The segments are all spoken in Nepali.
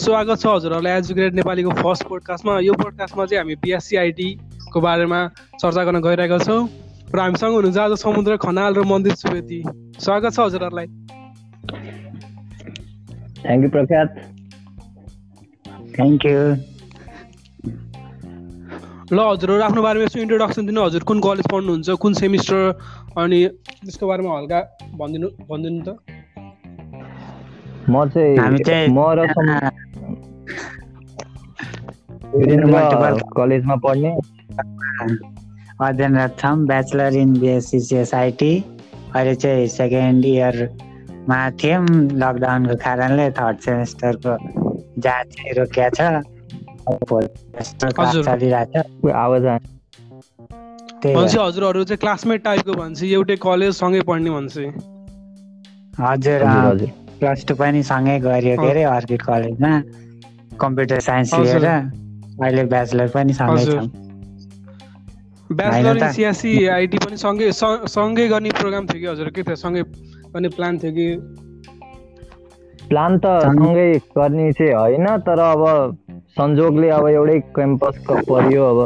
स्वागत छ हजुरहरूलाई एजुकेटेड नेपालीको फर्स्ट पोडकास्टमा यो पोडकास्टमा चाहिँ हामी बिएससी आइटीको बारेमा चर्चा गर्न गइरहेका छौँ र हामीसँग हुनुहुन्छ आज समुद्र खनाल र मन्दिर सुवेदी। स्वागत छ हजुरहरूलाई थ्याङ्क यू प्रख्यात थ्याङ्क यू ल हजुरहरू आफ्नो बारेमा यसो इन्ट्रोडक्सन दिनु। हजुर कुन कलेज पढ्नुहुन्छ कुन सेमिस्टर अनि त्यसको बारेमा हल्का भनिदिनु भनिदिनु त। म चाहिँ म र कलेजमा पढ्ने अध्ययनरत छौँ ब्याचलर इन बिएससी सिएसआइटी अहिले चाहिँ सेकेन्ड इयरमा थियौँ लकडाउनको कारणले थर्ड सेमेस्टरको जाँच चाहिँ रोकिया छ आवाज हजुरहरू चाहिँ क्लासमेट टाइपको भन्छ एउटै कलेज सँगै पढ्ने भन्छ हजुर प्लस टू पनि सँगै गऱ्यो के अरे अर्किड कलेजमा कम्प्युटर साइन्स लिएर अहिले ब्याचलर पनि सँगै छौँ। ब्याचलर सिएससी आइटी पनि सँगै सँगै गर्ने प्रोग्राम थियो कि हजुर? के थियो? सँगै गर्ने प्लान थियो कि? प्लान त सँगै गर्ने चाहिँ होइन तर अब संजोगले अब एउटै क्याम्पस परियो अब।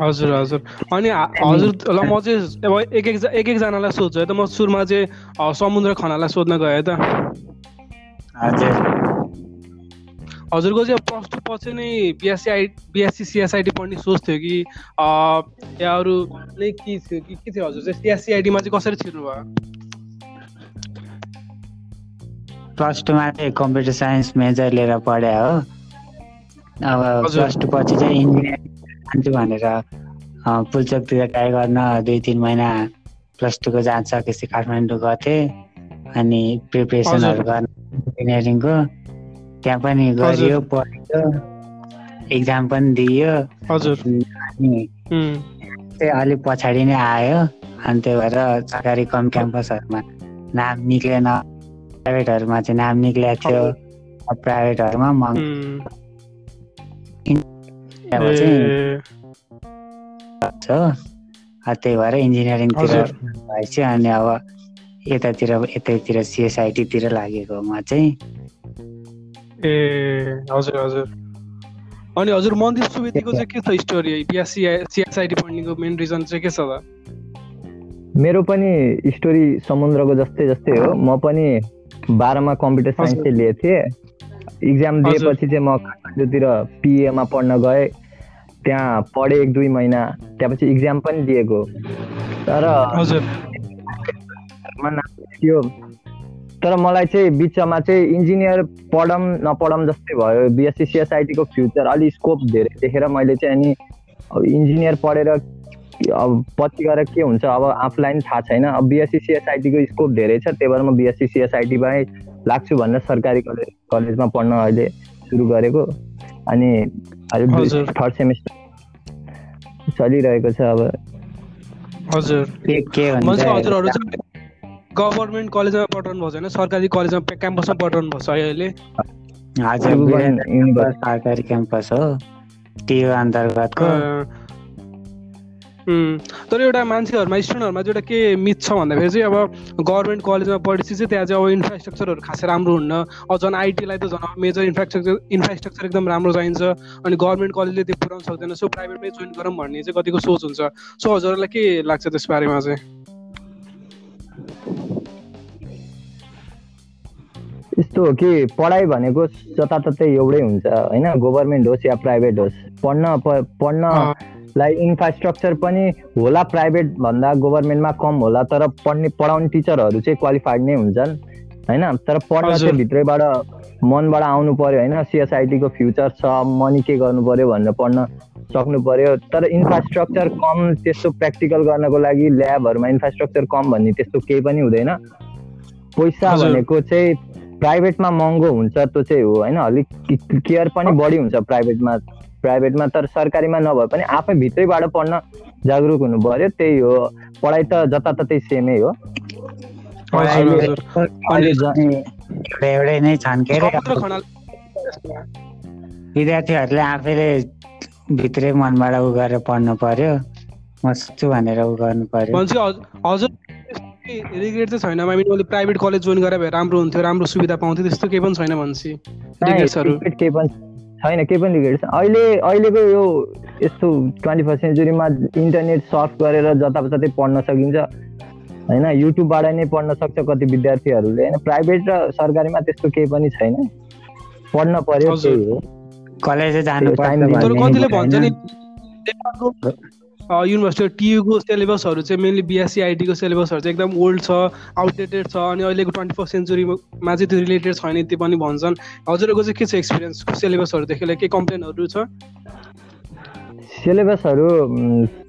हजुर हजुर। अनि हजुर ल म चाहिँ अब एक एक एक एकजनालाई सोध्छु है त। म सुरुमा चाहिँ समुद्र खनालाई सोध्न गएँ त। हजुर। हजुरको चाहिँ प्लस टू पछि नै बिएससी आइ बिएससी सिएसआइटी पढ्ने सोच थियो कि या अरू नै के थियो कि के थियो हजुर? चाहिँ सिएससिआइटीमा चाहिँ कसरी छिर्नुभयो प्लस टूमा चाहिँ कम्प्युटर साइन्स मेजर लिएर पढे हो। अब प्लस टू पछि चाहिँ इन्जिनियरिङ जान्छु भनेर पुलचोकतिर ट्राई गर्न दुई तिन महिना प्लस टूको जान्छ सकेपछि काठमाडौँ थिएँ अनि प्रिपेरेसनहरू गर्न इन्जिनियरिङको त्यहाँ पनि गरियो पढ्यो इक्जाम पनि दियो। अनि चाहिँ अलिक पछाडि नै आयो। अनि त्यही भएर सरकारी कम क्याम्पसहरूमा नाम निक्लेन। प्राइभेटहरूमा चाहिँ नाम निक्लेको थियो। प्राइभेटहरूमा मग त्यही भएर इन्जिनियरिङतिर भएपछि अनि अब यतातिर यतैतिर सिएसआइटीतिर लागेको म चाहिँ ए हजुर हजुर। अनि हजुर मन्दिर सुवेदीको चाहिँ के छ स्टोरी बिएससी सिएसआइटी पढ्नेको मेन रिजन चाहिँ के छ त? मेरो पनि स्टोरी समुद्रको जस्तै जस्तै हो। म पनि बाह्रमा कम्प्युटर साइन्स चाहिँ लिएको थिएँ। इक्जाम दिएपछि चाहिँ म काठमाडौँतिर पिएमा पढ्न गएँ। त्यहाँ पढेँ एक दुई महिना। त्यहाँपछि इक्जाम पनि दिएको। तर तर मलाई चाहिँ बिचमा चाहिँ इन्जिनियर पढौँ नपढौँ जस्तै भयो। बिएससी सिएसआइटीको फ्युचर अलिक स्कोप धेरै देखेर मैले चाहिँ अनि अब इन्जिनियर पढेर अब पछि गएर के हुन्छ? अब आफूलाई पनि थाहा छैन। अब बिएससी सिएसआइटीको स्कोप धेरै छ। त्यही भएर म बिएससी सिएसआइटीमै लाग्छु भनेर सरकारी कलेज कलेजमा पढ्न अहिले सुरु गरेको। अनि अहिले थर्ड सेमिस्टर चलिरहेको छ अब। हजुर। हजुरहरू चाहिँ गभर्मेन्ट कलेजमा पठाउनु भएको छैन सरकारी कलेजमा क्याम्पसमा पठाउनु भएको छ अहिले। हजुर सरकारी क्याम्पस हो टियु अन्तर्गतको। तर एउटा मान्छेहरूमा स्टुडेन्टहरूमा चाहिँ एउटा के मिथ छ भन्दाखेरि चाहिँ अब गभर्मेन्ट कलेजमा पढेपछि चाहिँ त्यहाँ चाहिँ अब इन्फ्रास्ट्रक्चरहरू खासै राम्रो हुन्न। अब झन् आइटीलाई त झन् मेजर इन्फ्रास्ट्रक्चर इन्फ्रास्ट्रक्चर एकदम राम्रो चाहिन्छ अनि गभर्मेन्ट कलेजले त्यो पुऱ्याउनु सक्दैन सो प्राइभेटमै जोइन गरौँ भन्ने चाहिँ कतिको सोच हुन्छ। सो हजुरहरूलाई के लाग्छ त्यस बारेमा चाहिँ? यस्तो हो कि पढाइ भनेको जताततै एउटै हुन्छ होइन? गभर्मेन्ट होस् या प्राइभेट होस् पढ्न पढ्न लाई इन्फ्रास्ट्रक्चर पनि होला प्राइभेट भन्दा गभर्मेन्टमा कम होला तर पढ्ने पढाउने टिचरहरू चाहिँ क्वालिफाइड नै हुन्छन् होइन? तर पढ्न चाहिँ भित्रैबाट मनबाट आउनु पर्यो होइन? सिएसआइटीको फ्युचर छ मनी के गर्नु पर्यो भनेर पढ्न सक्नु पर्यो। तर इन्फ्रास्ट्रक्चर कम त्यस्तो प्र्याक्टिकल गर्नको लागि ल्याबहरूमा इन्फ्रास्ट्रक्चर कम भन्ने त्यस्तो केही पनि हुँदैन। पैसा भनेको चाहिँ प्राइभेटमा महँगो हुन्छ त्यो चाहिँ हो होइन? अलिक केयर पनि बढी हुन्छ प्राइभेटमा प्राइभेटमा तर सरकारीमा नभए पनि आफै भित्रैबाट पढ्न जागरुक हुनु पर्यो त्यही हो। पढाइ त जताततै सेमै हो। एउटै नै छन् के अरे? विद्यार्थीहरूले आफैले भित्रै मनबाट उ गरेर पढ्नु पर्यो। म सक्छु भनेर उ गर्नु पर्यो। हजुर रिग्रेट चाहिँ छैन। मैले मैले प्राइभेट कलेज जोइन गरेर भए राम्रो हुन्थ्यो राम्रो सुविधा पाउँथ्यो त्यस्तो केही पनि छैन भनेपछि केही पनि छैन केही पनि रिग्रेट छैन। अहिले अहिलेको यो यस्तो ट्वेन्टी फर्स्ट सेन्चुरीमा इन्टरनेट सर्फ गरेर जताततै पढ्न सकिन्छ। होइन युट्युबबाट नै पढ्न सक्छ कति विद्यार्थीहरूले। होइन प्राइभेट र सरकारीमा त्यस्तो केही पनि छैन। पढ्न पर्यो। त्यही हो। कलेज जानु तर कतिले। भन्छ नि युनिभर्सिटी टियुको सिलेबसहरू चाहिँ मेनली बिएससी आइटीको सिलेबसहरू चाहिँ एकदम ओल्ड छ आउटडेटेड छ अनि अहिलेको ट्वेन्टी फर्स्ट सेन्चुरीमा चाहिँ त्यो रिलेटेड छैन त्यो पनि भन्छन्। हजुरहरूको चाहिँ के छ एक्सपिरियन्स सिलेबसहरूदेखि लिएर के कम्प्लेनहरू छ? सिलेबसहरू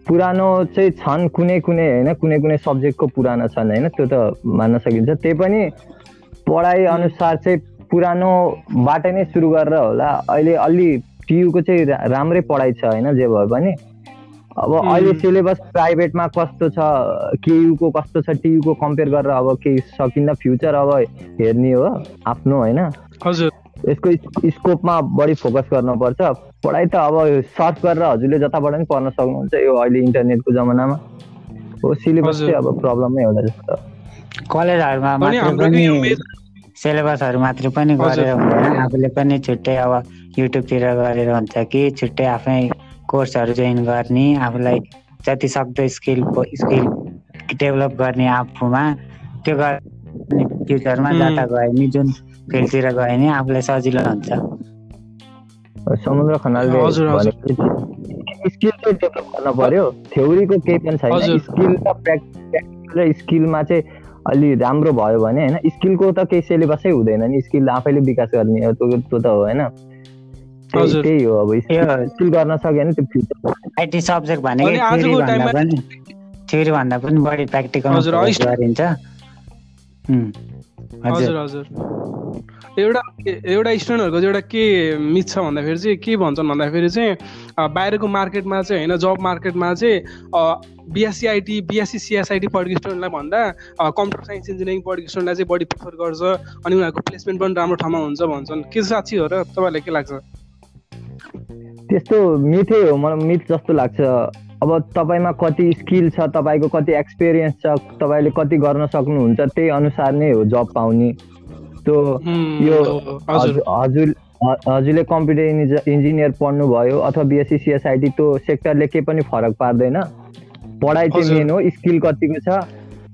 पुरानो चाहिँ छन् कुनै कुनै होइन कुनै कुनै सब्जेक्टको पुरानो छन् होइन त्यो त मान्न सकिन्छ। त्यही पनि पढाइ अनुसार चाहिँ पुरानोबाट नै सुरु गरेर होला। अहिले अलि टियुको चाहिँ राम्रै पढाइ छ होइन जे भए पनि। अब. अहिले सिलेबस प्राइभेटमा कस्तो छ केयुको कस्तो छ टियुको कम्पेयर गरेर अब केही सकिन्न फ्युचर अब हेर्ने हो आफ्नो होइन। हजुर। यसको स्क- स्कोपमा बढी फोकस गर्नुपर्छ पढाइ त अब सर्च गरेर हजुरले जताबाट पनि पढ्न सक्नुहुन्छ यो अहिले इन्टरनेटको जमानामा। हो सिलेबस। चाहिँ अब प्रब्लमै होला जस्तो। कलेजहरूमा सिलेबसहरू मात्र पनि। गरेर हुँदैन आफूले पनि छुट्टै अब युट्युबतिर गरेर हुन्छ कि छुट्टै आफ्नै कोर्सहरू जोइन गर्ने आफूलाई जति सक्दो स्किल स्किल डेभलप गर्ने आफूमा त्यो गर्ने फ्युचरमा. जता गयो नि जुन फिल्डतिर गयो नि आफूलाई सजिलो हुन्छ समुद्र खनालले स्किल चाहिँ डेभलप गर्न पर्यो थ्योरीको केही पनि छैन। स्किल र प्र्याक्टिकल र स्किलमा चाहिँ अलि राम्रो भयो भने होइन स्किलको त केही सिलेबसै हुँदैन नि। स्किल आफैले विकास गर्ने हो त्यो त्यो त हो होइन। त्यही हो अब। स्किल गर्न सक्यो भने त्यो फ्युचर आइटी सब्जेक्ट भनेको थ्योरी आजको भन्दा टाइममा- पनि थ्योरी भन्दा पनि बढी प्र्याक्टिकल गरिन्छ। हजुर हजुर। एउटा एउटा स्टुडेन्टहरूको चाहिँ एउटा के मिथ छ भन्दाखेरि चाहिँ के भन्छन् भन्दाखेरि चाहिँ बाहिरको मार्केटमा चाहिँ होइन जब मार्केटमा चाहिँ बिएससी आइटी बिएससी सिएसआइटी पढेको स्टुडेन्टलाई भन्दा कम्प्युटर साइन्स इन्जिनियरिङ पढेको स्टुडेन्टलाई चाहिँ बढी प्रिफर गर्छ अनि उनीहरूको प्लेसमेन्ट पनि राम्रो ठाउँमा हुन्छ भन्छन्। के साँच्ची हो र तपाईँलाई के लाग्छ? त्यस्तो मिथै हो मलाई मिथ जस्तो लाग्छ। अब तपाईँमा कति स्किल छ तपाईँको कति एक्सपिरियन्स छ तपाईँले कति गर्न सक्नुहुन्छ त्यही अनुसार नै हो जब पाउने। त्यो यो हजुर हजुरले कम्प्युटर इन्जि- इन्जिनियर पढ्नुभयो अथवा बिएससी सिएसआइटी त्यो सेक्टरले केही पनि फरक पार्दैन पढाइ चाहिँ। मेन हो स्किल कतिको छ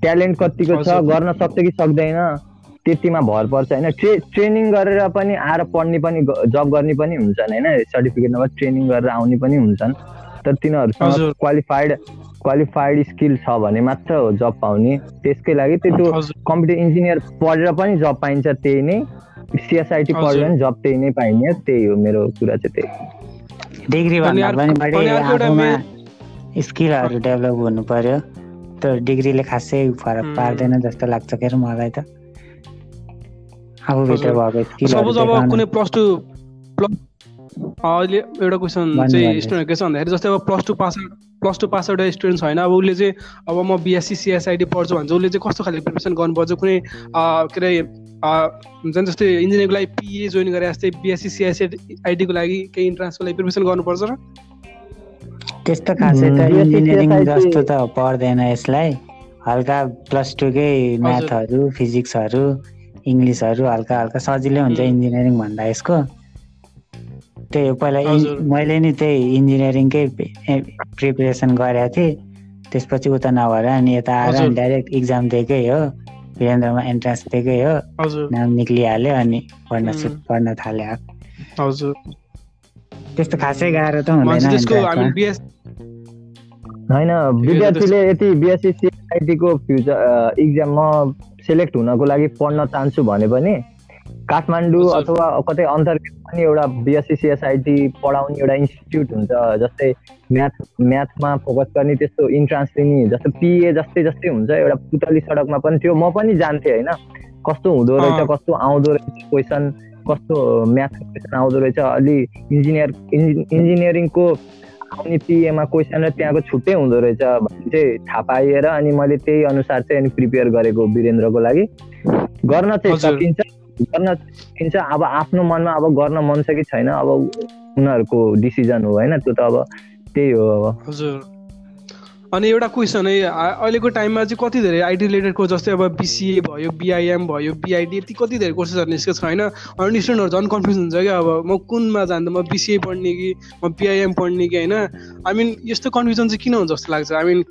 ट्यालेन्ट कतिको छ। गर्न सक्छ कि सक्दैन त्यतिमा भर पर्छ होइन ट्रे ट्रेनिङ गरेर पनि आएर पढ्ने पनि जब गर्ने पनि हुन्छन् होइन सर्टिफिकेट नभए ट्रेनिङ गरेर आउने पनि हुन्छन् तर तिनीहरूसँग। क्वालिफाइड क्वालिफाइड स्किल छ भने मात्र हो जब पाउने। त्यसकै लागि त्यो कम्प्युटर इन्जिनियर पढेर पनि जब पाइन्छ त्यही नै। सिएसआइटी। पढेर पनि जब त्यही नै पाइने त्यही हो मेरो कुरा चाहिँ त्यही। डिग्री स्किलहरू डेभलप हुनु पर्यो। त्यो डिग्रीले खासै फरक। पार्दैन जस्तो लाग्छ के अरे मलाई त। आफूभित्र। भएको स्किलहरू अहिले एउटा क्वेसन चाहिँ। स्टुडेन्ट के छ भन्दाखेरि जस्तै अब plus two pass plus two pass out student छैन अब उसले चाहिँ अब म बिएससी सिएसआइडी पढ्छु भन्छ उसले चाहिँ कस्तो खाले प्रिपरेसन गर्नुपर्छ कुनै अ, के अरे अ, हुन्छ नि जस्तै इन्जिनियरिङको लागि पिए जोइन गरे जस्तै बिएससी सिएसआइडीको लागि केही इन्ट्रान्सको लागि प्रिपरेसन गर्नुपर्छ र त्यस्तो खासै त हुँ। इन्जिनियरिङ जस्तो त पर्दैन यसलाई हल्का प्लस टूकै म्याथहरू फिजिक्सहरू इङ्ग्लिसहरू हल्का हल्का सजिलै हुन्छ। इन्जिनियरिङ भन्दा यसको त्यही पहिला। मैले नि त्यही इन्जिनियरिङकै प्रिपेरेसन गरेको थिएँ। त्यसपछि उता नभएर अनि यता आएर। डाइरेक्ट इक्जाम दिएकै हो। वीरेन्द्रमा एन्ट्रान्स दिएकै हो। नाम निक्लिहाल्यो अनि पढ्न पढ्न थाल्यो। हजुर। त्यस्तो खासै गाह्रो त हुँदैन होइन विद्यार्थीले यति बिएससी सिआइटीको फ्युचर इक्जाममा सेलेक्ट हुनको लागि पढ्न चाहन्छु भने पनि काठमाडौँ। अथवा कतै अन्तर्गत पनि एउटा बिएससी सिएसआइटी पढाउने एउटा इन्स्टिच्युट हुन्छ जस्तै म्याथ म्याथमा फोकस गर्ने त्यस्तो इन्ट्रान्स लिने जस्तो पिए जस्तै जस्तै हुन्छ एउटा पुतली सडकमा पनि थियो म पनि जान्थेँ होइन कस्तो हुँदो रहेछ। कस्तो आउँदो रहेछ क्वेसन कस्तो म्याथको क्वेसन आउँदो रहेछ अलि इन्जिनियर इन्जि- इन्जिनियरिङको आउने पिएमा क्वेसन र त्यहाँको छुट्टै हुँदो रहेछ भन्ने चाहिँ थाहा पाइएर अनि मैले त्यही अनुसार चाहिँ अनि प्रिपेयर गरेको वीरेन्द्रको लागि गर्न चाहिँ। सकिन्छ गर्न सकिन्छ अब आफ्नो मनमा अब गर्न मन छ कि छैन अब उनीहरूको डिसिजन हो होइन? त्यो त अब त्यही हो अब। हजुर। अनि एउटा क्वेसन है अहिलेको टाइममा चाहिँ कति धेरै आइटी रिलेटेड कोर्स जस्तै अब बिसिए भयो बिआइएम भयो बिआइडी यति कति धेरै कोर्सेसहरू निस्केको छ होइन? अनि स्टुडेन्टहरू झन् कन्फ्युज हुन्छ क्या अब। म कुनमा जान्दा म बिसिए पढ्ने कि म बिआइएम पढ्ने कि होइन? आई मिन यस्तो कन्फ्युजन चाहिँ किन हुन्छ जस्तो लाग्छ? आई मिन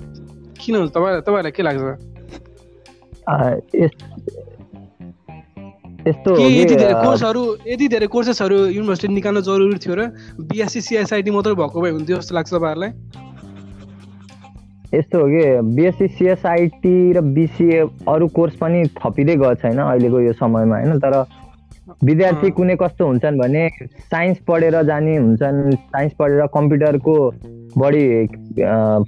किन हुन्छ? तपाईँ तपाईँहरूलाई के लाग्छ? यस्तो यति धेरै कोर्सहरू यति धेरै कोर्सेसहरू युनिभर्सिटी निकाल्न जरुरी थियो र बिएससी सिएसआइटी मात्रै भएको भए हुन्थ्यो जस्तो लाग्छ तपाईँहरूलाई? यस्तो हो कि? बिएससी सिएसआइटी र बिसिए अरू कोर्स पनि थपिँदै गएको छैन अहिलेको यो समयमा होइन? तर विद्यार्थी कुनै कस्तो हुन्छन् भने साइन्स पढेर जाने हुन्छन् साइन्स पढेर कम्प्युटरको बढी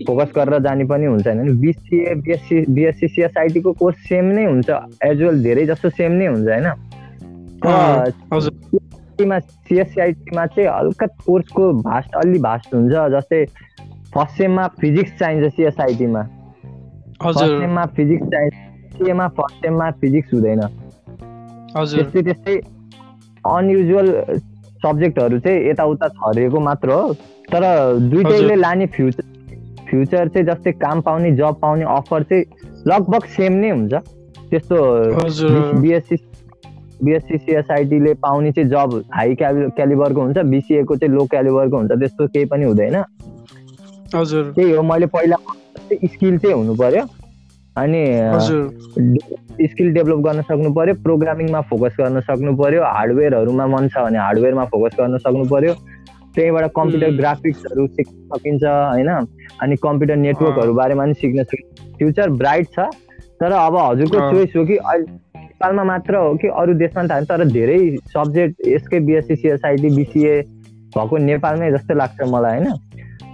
फोकस गरेर जाने पनि हुन्छन् होइन? बिसिए बिएससी बिएससी सिएसआइटीको कोर्स सेम नै हुन्छ एजुअल धेरै जस्तो सेम नै हुन्छ होइन? सिएसआइटीमा चाहिँ हल्का कोर्सको भास्ट अलि भास्ट हुन्छ जस्तै फर्स्ट सेममा फिजिक्स चाहिन्छ सिएसआइटीमा फर्स्ट सेममा फिजिक्स चाहिन्छ सिएमा फर्स्ट सेममा फिजिक्स हुँदैन। त्यस्तै त्यस्तै अनयुजुअल सब्जेक्टहरू चाहिँ यताउता छरिएको मात्र हो। तर दुइटैले लाने फ्युचर फ्युचर चाहिँ जस्तै काम पाउने जब पाउने अफर चाहिँ लगभग सेम नै हुन्छ। त्यस्तो बिएससी बिएससी सिएसआइटीले पाउने चाहिँ जब हाई क्यालिबरको हुन्छ बिसिएको चाहिँ लो क्यालिबरको हुन्छ त्यस्तो केही पनि हुँदैन। हजुर। त्यही हो मैले पहिला स्किल चाहिँ हुनु पर्यो। अनि स्किल डेभलप गर्न सक्नु पर्यो प्रोग्रामिङमा फोकस गर्न सक्नु पर्यो हार्डवेयरहरूमा मन छ भने हार्डवेयरमा फोकस गर्न सक्नु पर्यो। त्यहीबाट कम्प्युटर ग्राफिक्सहरू सिक्न सकिन्छ होइन? अनि कम्प्युटर नेटवर्कहरू बारेमा पनि सिक्न सकिन्छ। फ्युचर ब्राइट छ तर अब हजुरको चोइस हो कि अहिले नेपालमा मात्र हो कि अरू देशमा थाहा तर धेरै सब्जेक्ट यसकै बिएससी सिएसआइटी बिसिए भएको नेपालमै जस्तो लाग्छ मलाई होइन।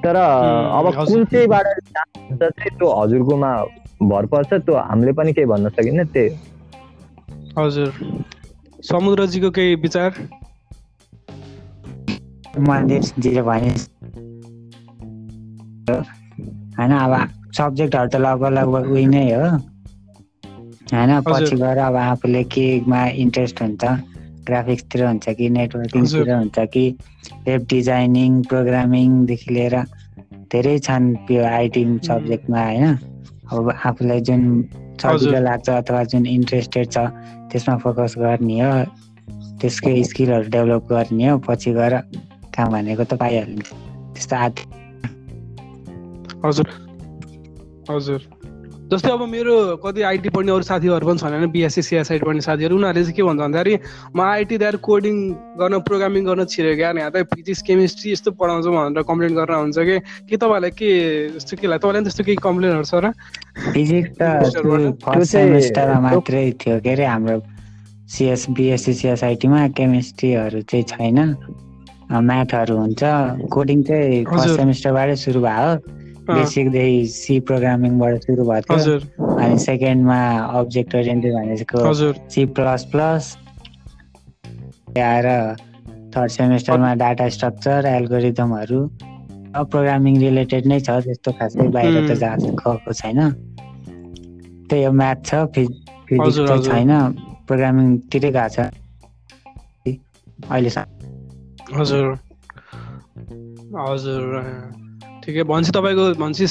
तर अब कुन चाहिँबाट हुन्छ चाहिँ त्यो हजुरकोमा भर पर्छ त्यो हामीले पनि केही भन्न सकिन्न त्यही हजुर। समुद्रजीको केही विचार? होइन अब सब्जेक्टहरू त लगभग लगभग उयो नै हो। होइन पछि गएर अब आफूले केमा इन्ट्रेस्ट हुन्छ ग्राफिक्सतिर हुन्छ कि नेटवर्किङतिर हुन्छ कि वेब डिजाइनिङ प्रोग्रामिङदेखि लिएर धेरै छन् त्यो आइटी सब्जेक्टमा होइन। अब आफूलाई जुन सजिलो लाग्छ अथवा जुन इन्ट्रेस्टेड छ त्यसमा फोकस गर्ने हो त्यसकै स्किलहरू डेभलप गर्ने हो पछि गएर काम भनेको त पाइहाल्ने। त्यस्तो आदि। हजुर। हजुर। जस्तै अब मेरो कति आइटी पढ्ने अरू साथीहरू पनि छन् होइन बिएससी सिएसआइटी पढ्ने साथीहरू उनीहरूले चाहिँ के भन्छ भन्दाखेरि म आइटी दाएर कोडिङ गर्न प्रोग्रामिङ गर्न छिरेको क्या यहाँ त फिजिक्स केमिस्ट्री यस्तो पढाउँछु भनेर कम्प्लेन गरेर हुन्छ कि के तपाईँलाई के जस्तो के लाग्छ तपाईँलाई त्यस्तो केही कम्प्लेनहरू छ र? फिजिक्स त मात्रै थियो के अरे हाम्रो सिएस बिएससी सिएसआइटीमा केमिस्ट्रीहरू चाहिँ छैन। म्याथहरू हुन्छ। कोडिङ चाहिँ फर्स्ट सेमेस्टरबाटै सुरु भयो। बेसिकदेखि सी प्रोग्रामिङबाट सुरु भएको थियो। अनि सेकेन्डमा अब्जेक्ट ओरिएन्टेड भनेको सी प्लस प्लस आएर थर्ड सेमेस्टरमा डाटा स्ट्रक्चर एल्गोरिदमहरू प्रोग्रामिङ रिलेटेड नै छ त्यस्तो खासै बाहिर त गएको छैन। त्यही हो म्याथ छ फिजिक्स छैन प्रोग्रामिङतिरै गएको छ। अहिलेसम्म। हजुर। हजुर ठिकै भनेपछि तपाईँको भनेपछि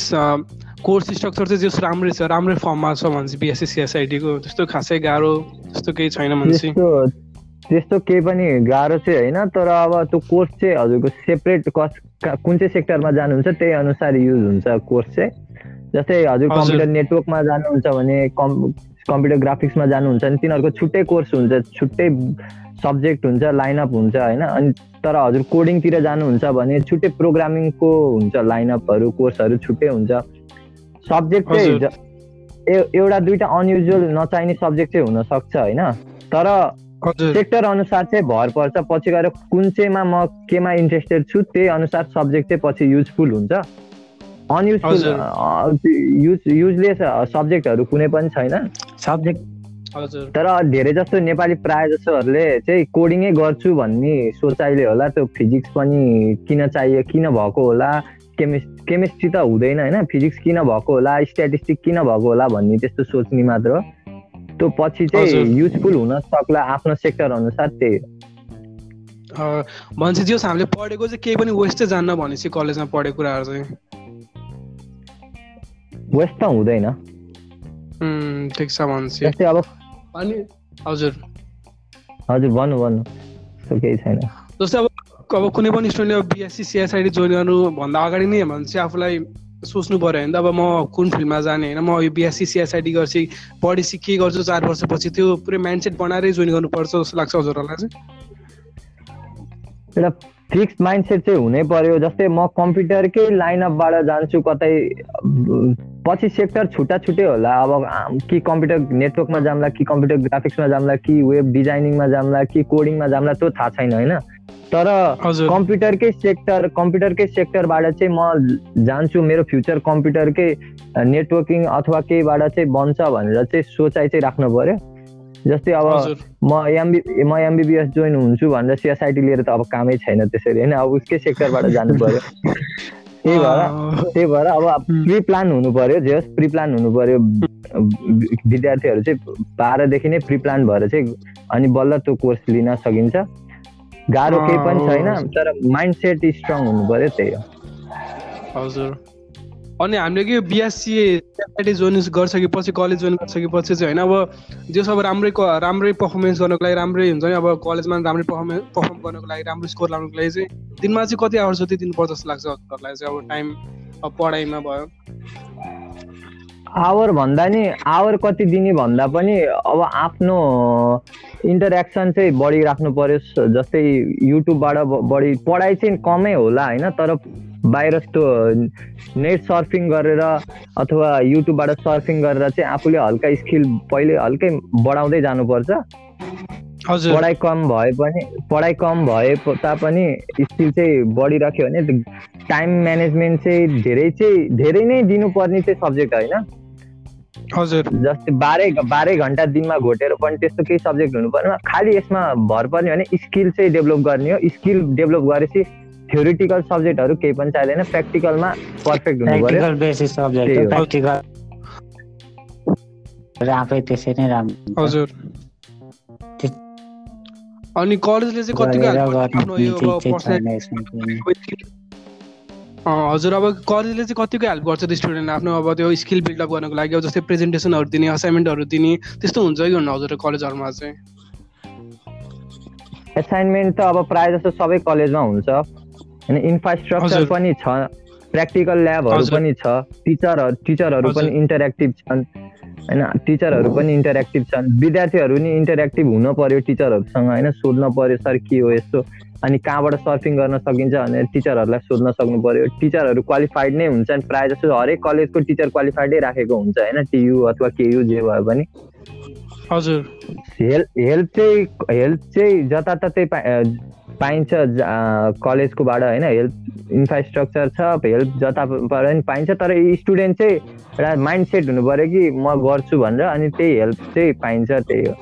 कोर्स स्ट्रक्चर चाहिँ जस राम्रै छ राम्रै फर्ममा छ भनेपछि बिएससी सिएसआइटीको त्यस्तो खासै गाह्रो त्यस्तो केही छैन भनेपछि त्यस्तो केही पनि गाह्रो चाहिँ होइन तर अब त्यो कोर्स चाहिँ हजुरको सेपरेट कस कुन चाहिँ सेक्टरमा जानुहुन्छ त्यही अनुसार युज हुन्छ कोर्स चाहिँ। जस्तै हजुर कम्प्युटर नेटवर्कमा जानुहुन्छ भने कम् कम्प्युटर ग्राफिक्समा जानुहुन्छ भने तिनीहरूको छुट्टै कोर्स हुन्छ छुट्टै सब्जेक्ट हुन्छ लाइनअप हुन्छ होइन? अनि तर हजुर कोडिङतिर जानुहुन्छ भने छुट्टै प्रोग्रामिङको हुन्छ लाइनअपहरू कोर्सहरू छुट्टै हुन्छ। सब्जेक्ट चाहिँ एउटा दुइटा अनयुजुअल नचाहिने सब्जेक्ट चाहिँ हुनसक्छ होइन? तर सेक्टर अनुसार चाहिँ भर पर्छ। पछि गएर कुन चाहिँमा म केमा इन्ट्रेस्टेड छु त्यही अनुसार सब्जेक्ट चाहिँ पछि युजफुल हुन्छ। अनयुजफुल युज युजलेस सब्जेक्टहरू कुनै पनि छैन। सब्जेक्ट तर धेरै जस्तो नेपाली प्रायः जस्तोहरूले चाहिँ कोडिङै गर्छु भन्ने सोचाइले होला त्यो फिजिक्स पनि किन चाहियो किन भएको होला केमिस् केमिस्ट्री त हुँदैन होइन फिजिक्स किन भएको होला स्ट्याटिस्टिक किन भएको होला भन्ने त्यस्तो सोच्ने मात्र हो। त्यो पछि चाहिँ युजफुल हुन सक्ला आफ्नो सेक्टर अनुसार त्यही भनेपछि जस हामीले पढेको चाहिँ केही पनि वेस्ट जान्न भनेपछि कलेजमा पढेको कुराहरू चाहिँ। वेस्ट त हुँदैन। ठिक छ भनेपछि अब अनि हजुर। हजुर भन्नु भन्नु। त्यस्तो केही छैन। जस्तै अब अब कुनै पनि स्टुडेन्टले अब बिएससी सिएसआइडी जोइन गर्नुभन्दा अगाडि नै भने चाहिँ आफूलाई सोच्नु पऱ्यो भने त अब म कुन फिल्डमा जाने होइन? म यो बिएससी सिएसआइडी गर्छु पढेपछि के गर्छु चार वर्षपछि त्यो पुरै माइन्डसेट बनाएरै जोइन गर्नुपर्छ जस्तो लाग्छ हजुरहरूलाई चाहिँ। एउटा फिक्स माइन्डसेट चाहिँ हुनै पर्यो। जस्तै म कम्प्युटरकै लाइनअपबाट जान्छु कतै पछि सेक्टर छुट्टा छुट्टै होला अब कि कम्प्युटर नेटवर्कमा जाम्ला कि कम्प्युटर ग्राफिक्समा जाम्ला कि वेब डिजाइनिङमा जाम्ला कि कोडिङमा जाम्ला त्यो थाहा छैन होइन तर कम्प्युटरकै सेक्टर कम्प्युटरकै सेक्टरबाट चाहिँ म जान्छु मेरो फ्युचर कम्प्युटरकै नेटवर्किङ अथवा केहीबाट चाहिँ बन्छ भनेर चाहिँ सोचाइ चाहिँ राख्नु पर्यो जस्तै अब म एमबी म एमबिबिएस जोइन हुन्छु भनेर सिएसआइटी लिएर त अब कामै छैन त्यसरी होइन अब उसकै सेक्टरबाट जानु पर्यो त्यही भएर त्यही भएर अब प्रि प्लान हुनु पर्यो जे होस् प्रि प्लान हुनु पर्यो विद्यार्थीहरू चाहिँ बाह्रदेखि नै प्रि प्लान भएर चाहिँ अनि बल्ल त्यो कोर्स लिन सकिन्छ। गाह्रो केही पनि छैन तर माइन्ड सेट स्ट्रङ हुनु पर्यो त्यही हो। हजुर। अनि हामीले के बिएससी जोइन गरिसकेपछि कलेज जोइन गरिसकेपछि चाहिँ होइन अब जे सब राम्रै राम्रै पर्फर्मेन्स गर्नको लागि राम्रै हुन्छ नि अब कलेजमा राम्रै पर्फर्मेन्स पर्फर्म गर्नको लागि राम्रो स्कोर ल्याउनको लागि चाहिँ दिनमा चाहिँ कति आवर्स जति दिनुपर्छ जस्तो लाग्छ हजुरहरूलाई चाहिँ अब टाइम अब पढाइमा भयो? आवर भन्दा नि आवर कति दिने भन्दा पनि अब आफ्नो इन्टरेक्सन चाहिँ बढी राख्नु पर्यो जस्तै युट्युबबाट बढी पढाइ चाहिँ कमै होला होइन तर बाहिर यस्तो नेट सर्फिङ गरेर अथवा युट्युबबाट सर्फिङ गरेर चाहिँ आफूले हल्का स्किल पहिले हल्कै बढाउँदै जानुपर्छ। हजुर। पढाइ कम भए पनि पढाइ कम भए तापनि स्किल चाहिँ बढिराख्यो भने टाइम म्यानेजमेन्ट चाहिँ धेरै चाहिँ धेरै नै दिनुपर्ने चाहिँ सब्जेक्ट होइन। हजुर। जस्तै बाह्रै बाह्रै घन्टा दिनमा घोटेर पनि त्यस्तो केही सब्जेक्ट हुनु पर्दैन खालि यसमा भर पर्ने भने स्किल चाहिँ डेभलप गर्ने हो। स्किल डेभलप गरेपछि थ्योरिटिकल सब्जेक्टहरू केही पनि चाहिँदैन प्र्याक्टिकलमा पर्फेक्ट हुनु र आफै त्यसै नै राम्रो हुन्छ। हजुर अनि कलेजले चाहिँ कतिको हजुर अब कलेजले चाहिँ कतिको हेल्प गर्छ त्यो स्टुडेन्टलाई? आफ्नो अब त्यो स्किल बिल्डअप गर्नको लागि अब जस्तै प्रेजेन्टेसनहरू दिने असाइनमेन्टहरू दिने त्यस्तो हुन्छ कि हुन्न हजुर कलेजहरूमा चाहिँ? एसाइनमेन्ट त अब प्रायः जस्तो सबै कलेजमा हुन्छ। होइन इन्फ्रास्ट्रक्चर। पनि छ प्र्याक्टिकल ल्याबहरू। पनि छ टिचरहरू टिचरहरू पनि। इन्टरेक्टिभ छन् होइन टिचरहरू पनि इन्टरेक्टिभ छन् विद्यार्थीहरू नि इन्टरेक्टिभ हुन पर्यो टिचरहरूसँग होइन सोध्न पर्यो सर के हो यस्तो अनि कहाँबाट सर्फिङ गर्न सकिन्छ भनेर टिचरहरूलाई सोध्न सक्नु पर्यो टिचरहरू क्वालिफाइड नै हुन्छन् प्रायः जस्तो हरेक कलेजको टिचर क्वालिफाइडै राखेको हुन्छ होइन टियु अथवा केयु जे भए पनि हजुर हेल्प हेल्प चाहिँ हेल्प चाहिँ जताततै पाइन्छ कलेजकोबाट होइन हेल्प इन्फ्रास्ट्रक्चर छ हेल्प जताबाट पनि पाइन्छ तर स्टुडेन्ट चाहिँ एउटा माइन्ड सेट हुनु पऱ्यो कि म गर्छु भनेर अनि त्यही हेल्प चाहिँ पाइन्छ त्यही हो।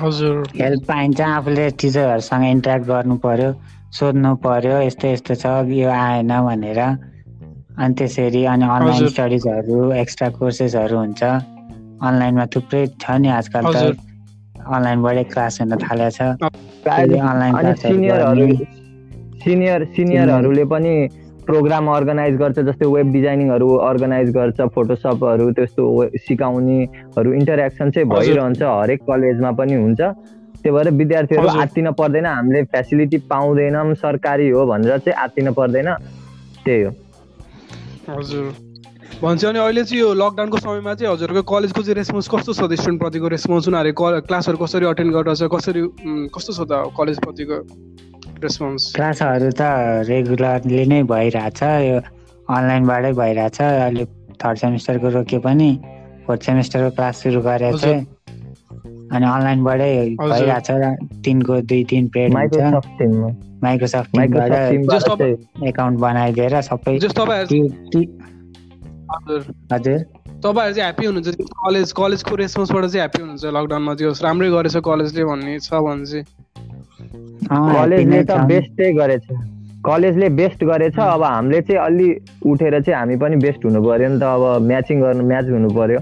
हजुर। हेल्प पाइन्छ आफूले टिचरहरूसँग इन्टरेक्ट गर्नु पर्यो सोध्नु पर्यो यस्तो यस्तो छ यो आएन भनेर। अनि त्यसरी अनि अनलाइन। स्टडिजहरू एक्स्ट्रा कोर्सेसहरू हुन्छ। अनलाइनमा थुप्रै छ नि आजकल हजुर। त अनलाइनबाटै क्लास हुन थालेको छ अनि सिनियरहरू। सिनियर सिनियरहरूले पनि प्रोग्राम अर्गनाइज गर्छ जस्तै वेब डिजाइनिङहरू अर्गनाइज गर्छ फोटोसपहरू त्यस्तो सिकाउनेहरू इन्टरेक्सन चाहिँ। भइरहन्छ हरेक कलेजमा पनि हुन्छ त्यही भएर विद्यार्थीहरू। आत्तिन पर्दैन हामीले फेसिलिटी पाउँदैनौँ सरकारी हो भनेर चाहिँ आत्तिन पर्दैन त्यही हो हजुर भन्छ अनि अहिले चाहिँ यो लकडाउनको समयमा चाहिँ हजुरको कलेजको चाहिँ रेस्पोन्स कस्तो छ स्टुडेन्टप्रतिको रेस्पोन्स उनीहरूले क- क्लासहरू कसरी अटेन्ड गरिरहेछ कसरी कस्तो छ त कलेजप्रतिको रेस्पोन्स क्लासहरू त रेगुलरली नै भइरहेछ यो अनलाइनबाटै भइरहेछ। अहिले थर्ड सेमिस्टरको रोके पनि फोर्थ सेमिस्टरको क्लास सुरु गरेको हजुर। चाहिँ अनि अनलाइनबाटै। भइरहेछ तिनको दुई तिन पिरियड माइक्रोसफ्ट एकाउन्ट बनाइदिएर सबै हजुर। हजुर। तपाईँहरू चाहिँ ह्याप्पी हुनुहुन्छ? कलेज कलेजको रेस्पोन्सबाट चाहिँ ह्याप्पी हुनुहुन्छ लकडाउनमा त्यो राम्रै गरेछ कलेजले भन्ने छ भने चाहिँ कलेजले त। बेस्टै गरेछ। कलेजले बेस्ट गरेछ। अब हामीले चाहिँ अलि उठेर चाहिँ हामी पनि बेस्ट हुनु पर्यो नि त। अब म्याचिङ गर्नु म्याच हुनु पर्यो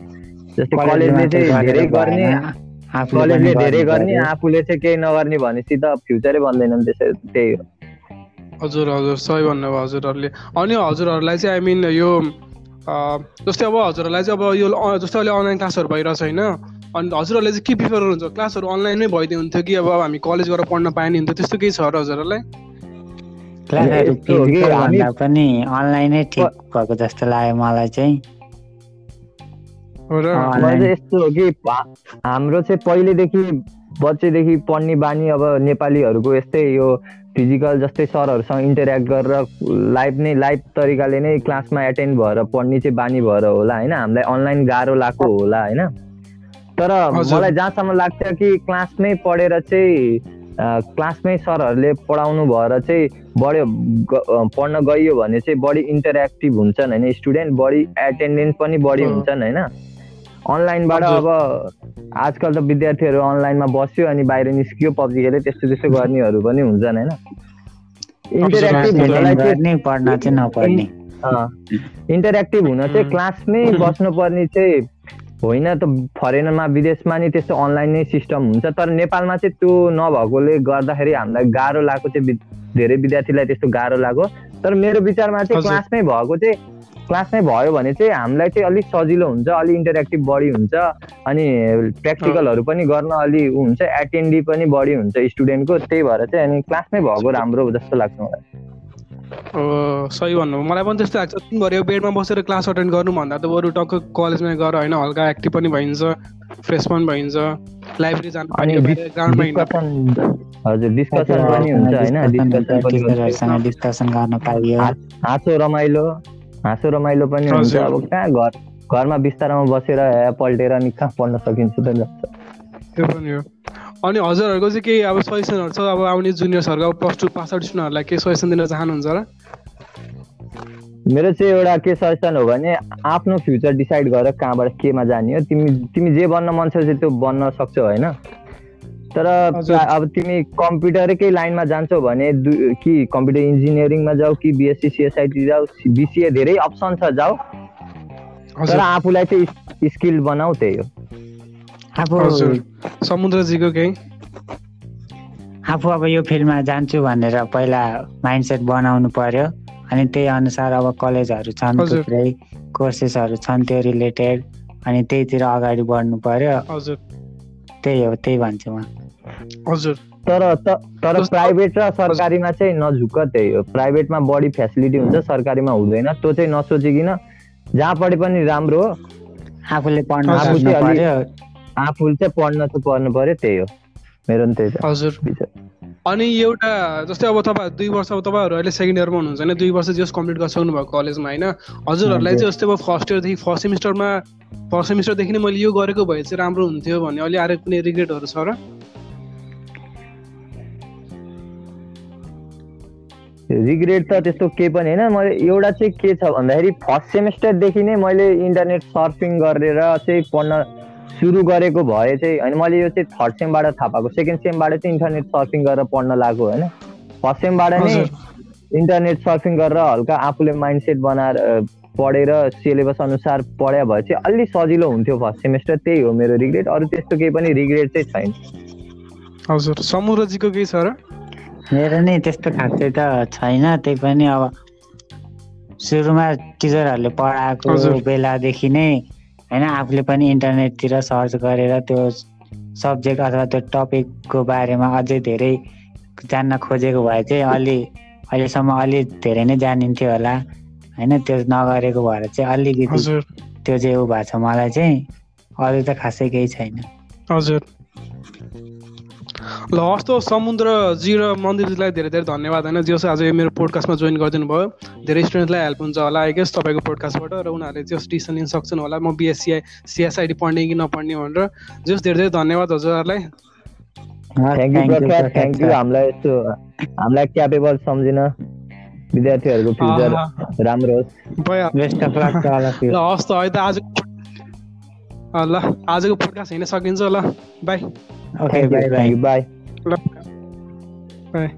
जस्तै कलेजले चाहिँ धेरै गर्ने कलेजले धेरै गर्नु। आफूले चाहिँ केही नगर्ने भनेपछि त फ्युचरै बन्दैन नि त्यसै त्यही हो। हजुर हजुर। सही भन्नुभयो हजुरहरूले। अनि हजुरहरूलाई चाहिँ आई मिन यो जस्तै अब हजुरहरूलाई चाहिँ अब यो जस्तै अहिले अनलाइन क्लासहरू भइरहेछ होइन। अनि हजुरहरूले चाहिँ के प्रिफर गर्नुहुन्छ? क्लासहरू अनलाइनमै भइदियो हुन्थ्यो कि अब हामी कलेज गएर पढ्न पाए नि हुन्थ्यो त्यस्तो केही छ र हजुरहरूलाई? क्लासहरू पनि अनलाइनै ठिक भएको जस्तो लाग्यो मलाई चाहिँ। यस्तो हो कि हाम्रो चाहिँ पहिलेदेखि बच्चैदेखि पढ्ने बानी अब नेपालीहरूको यस्तै यो फिजिकल जस्तै सरहरूसँग इन्टरेक्ट गरेर लाइभ नै लाइभ तरिकाले नै क्लासमा एटेन्ड भएर पढ्ने चाहिँ बानी भएर होला होइन हामीलाई अनलाइन गाह्रो लाग्यो होला होइन तर। मलाई जहाँसम्म लाग्छ कि क्लासमै पढेर चाहिँ क्लासमै सरहरूले पढाउनु भएर चाहिँ बढ्यो पढ्न गइयो भने चाहिँ बढी इन्टरेक्टिभ हुन्छन् होइन स्टुडेन्ट बढी एटेन्डेन्स पनि बढी। हुन्छन् होइन अनलाइनबाट। अब आजकल त विद्यार्थीहरू अनलाइनमा बस्यो अनि बाहिर निस्कियो पब्जी खेल्यो त्यस्तो त्यस्तो गर्नेहरू पनि हुन्छन् होइन? इन्टरेक्टिभ हुन चाहिँ. क्लासमै बस्नुपर्ने चाहिँ होइन त फरेनमा विदेशमा नि त्यस्तो अनलाइन नै सिस्टम हुन्छ। तर नेपालमा चाहिँ त्यो नभएकोले गर्दाखेरि हामीलाई गाह्रो लागेको चाहिँ धेरै विद्यार्थीलाई त्यस्तो गाह्रो लाग्यो। तर मेरो विचारमा चाहिँ। क्लासमै भएको चाहिँ क्लासमै भयो भने चाहिँ हामीलाई चाहिँ अलिक सजिलो हुन्छ अलिक इन्टरेक्टिभ बढी हुन्छ अनि प्र्याक्टिकलहरू पनि गर्न अलि ऊ हुन्छ एटेन्डी पनि बढी हुन्छ स्टुडेन्टको त्यही भएर चाहिँ अनि क्लासमै भएको राम्रो हो जस्तो लाग्छ मलाई। सही भन्नु मलाई पनि त्यस्तो लाग्छ। दिनभरि बेडमा बसेर क्लास अटेन्ड गर्नु भन्दा त बरु टक्क कलेजमा गएर होइन हल्का एक्टिभ पनि भइन्छ फ्रेस पनि भइन्छ लाइब्रेरी जानु हजुर डिस्कसन पनि हुन्छ होइन। रमाइलो। हाँसो रमाइलो पनि हुन्छ। अब कहाँ घर घरमा बिस्तारामा बसेर पल्टेर अनि कहाँ पढ्न सकिन्छ त जस्तो। त्यो पनि हो। अनि हजुरहरूको चाहिँ केही अब सजेसनहरू छ? अब आउने जुनियर्सहरूको अब प्लस टू पास आउट स्टुडेन्टहरूलाई केही सजेसन दिन चाहनुहुन्छ र मेरो चाहिँ एउटा के सजेसन हो भने आफ्नो फ्युचर डिसाइड गरेर कहाँबाट केमा जाने हो। तिमी तिमी जे बन्न मन छ त्यो बन्न सक्छौ होइन? तर अब तिमी कम्प्युटरकै लाइनमा जान्छौ भने कि कम्प्युटर इन्जिनियरिङमा जाऊ कि बिएससी सिएसआइटी जाऊ बिसिए धेरै अप्सन छ जाऊ। तर आफूलाई चाहिँ स्किल बनाऊ त्यही हो। आफू समुद्रजीको केही? आफू अब यो फिल्डमा जान्छु भनेर पहिला माइन्डसेट बनाउनु पर्यो। अनि त्यही अनुसार अब कलेजहरू छन्। थुप्रै कोर्सेसहरू छन् त्यो रिलेटेड अनि त्यहीतिर अगाडि बढ्नु पर्यो। हजुर। त्यही हो त्यही भन्छु म। हजुर। तर त- तर प्राइभेट र सरकारीमा चाहिँ नझुक्क त्यही हो प्राइभेटमा बढी फेसिलिटी हुन्छ सरकारीमा हुँदैन। त्यो चाहिँ नसोचिकन जहाँ पढे पनि राम्रो हो। आफूले पढ्न आफूले चाहिँ पढ्न चाहिँ पढ्नु पर्यो त्यही हो। मेरो पनि त्यही छ। हजुर। अनि एउटा जस्तै अब तपाईँ दुई वर्ष अब तपाईँहरू अहिले सेकेन्ड इयरमा हुनुहुन्छ होइन दुई वर्ष जस कम्प्लिट गरिसक्नु भएको कलेजमा होइन। हजुरहरूलाई चाहिँ जस्तै अब फर्स्ट इयरदेखि फर्स्ट सेमिस्टरमा फर्स्ट सेमिस्टरदेखि नै मैले यो गरेको भए चाहिँ राम्रो हुन्थ्यो भन्ने अलि आएर कुनै रिग्रेटहरू छ र रिग्रेट त त्यस्तो केही पनि होइन। मैले एउटा चाहिँ के छ भन्दाखेरि फर्स्ट सेमिस्टरदेखि नै मैले इन्टरनेट सर्फिङ गरेर चाहिँ पढ्न सुरु गरेको भए चाहिँ होइन मैले यो चाहिँ थर्ड सेमबाट थाहा पाएको। सेकेन्ड सेमबाट चाहिँ इन्टरनेट सर्फिङ गरेर पढ्न लाग्यो होइन। फर्स्ट सेमबाट नै। इन्टरनेट सर्फिङ गरेर हल्का आफूले माइन्डसेट बनाएर पढेर सिलेबस अनुसार पढ्यो भए चाहिँ अलि सजिलो हुन्थ्यो फर्स्ट सेमेस्टर त्यही हो मेरो रिग्रेट अरू त्यस्तो केही पनि रिग्रेट चाहिँ छैन। हजुर। समुद्रजीको केही छ र? मेरो नि त्यस्तो खासै त छैन त्यही पनि अब सुरुमा टिचरहरूले पढाएको। बेलादेखि नै होइन आफूले पनि इन्टरनेटतिर सर्च गरेर त्यो सब्जेक्ट अथवा त्यो टपिकको बारेमा अझै धेरै जान्न खोजेको भए चाहिँ अलि अहिलेसम्म अलि धेरै नै जानिन्थ्यो होला। होइन त्यो नगरेको भएर चाहिँ अलिकति त्यो चाहिँ ऊ भएको छ मलाई चाहिँ अरू त खासै केही छैन। हजुर। ल हस् त समुद्रजी र मन्दिरजीलाई धेरै धेरै धन्यवाद होइन? जस आज यो मेरो पोडकास्टमा जोइन गरिदिनु भयो। धेरै स्टुडेन्टलाई हेल्प हुन्छ होला आई गेस तपाईँको पोडकास्टबाट र उनीहरूले जस डिसिसन लिन सक्छन् होला। म बिएससी सिएसआइडी पढ्ने कि नपढ्ने भनेर। जस धेरै धेरै धन्यवाद हजुरहरूलाई। थ्याङ्क यू हामीलाई यस्तो हामीलाई क्यापेबल सम्झिन विद्यार्थीहरूको फ्युचर राम्रो होस्। बेस्ट अफ लक ल हस् त है त आज ल आजको पोडकास्ट हिँड्न सकिन्छ ल bye okay bye bye bye ल बाई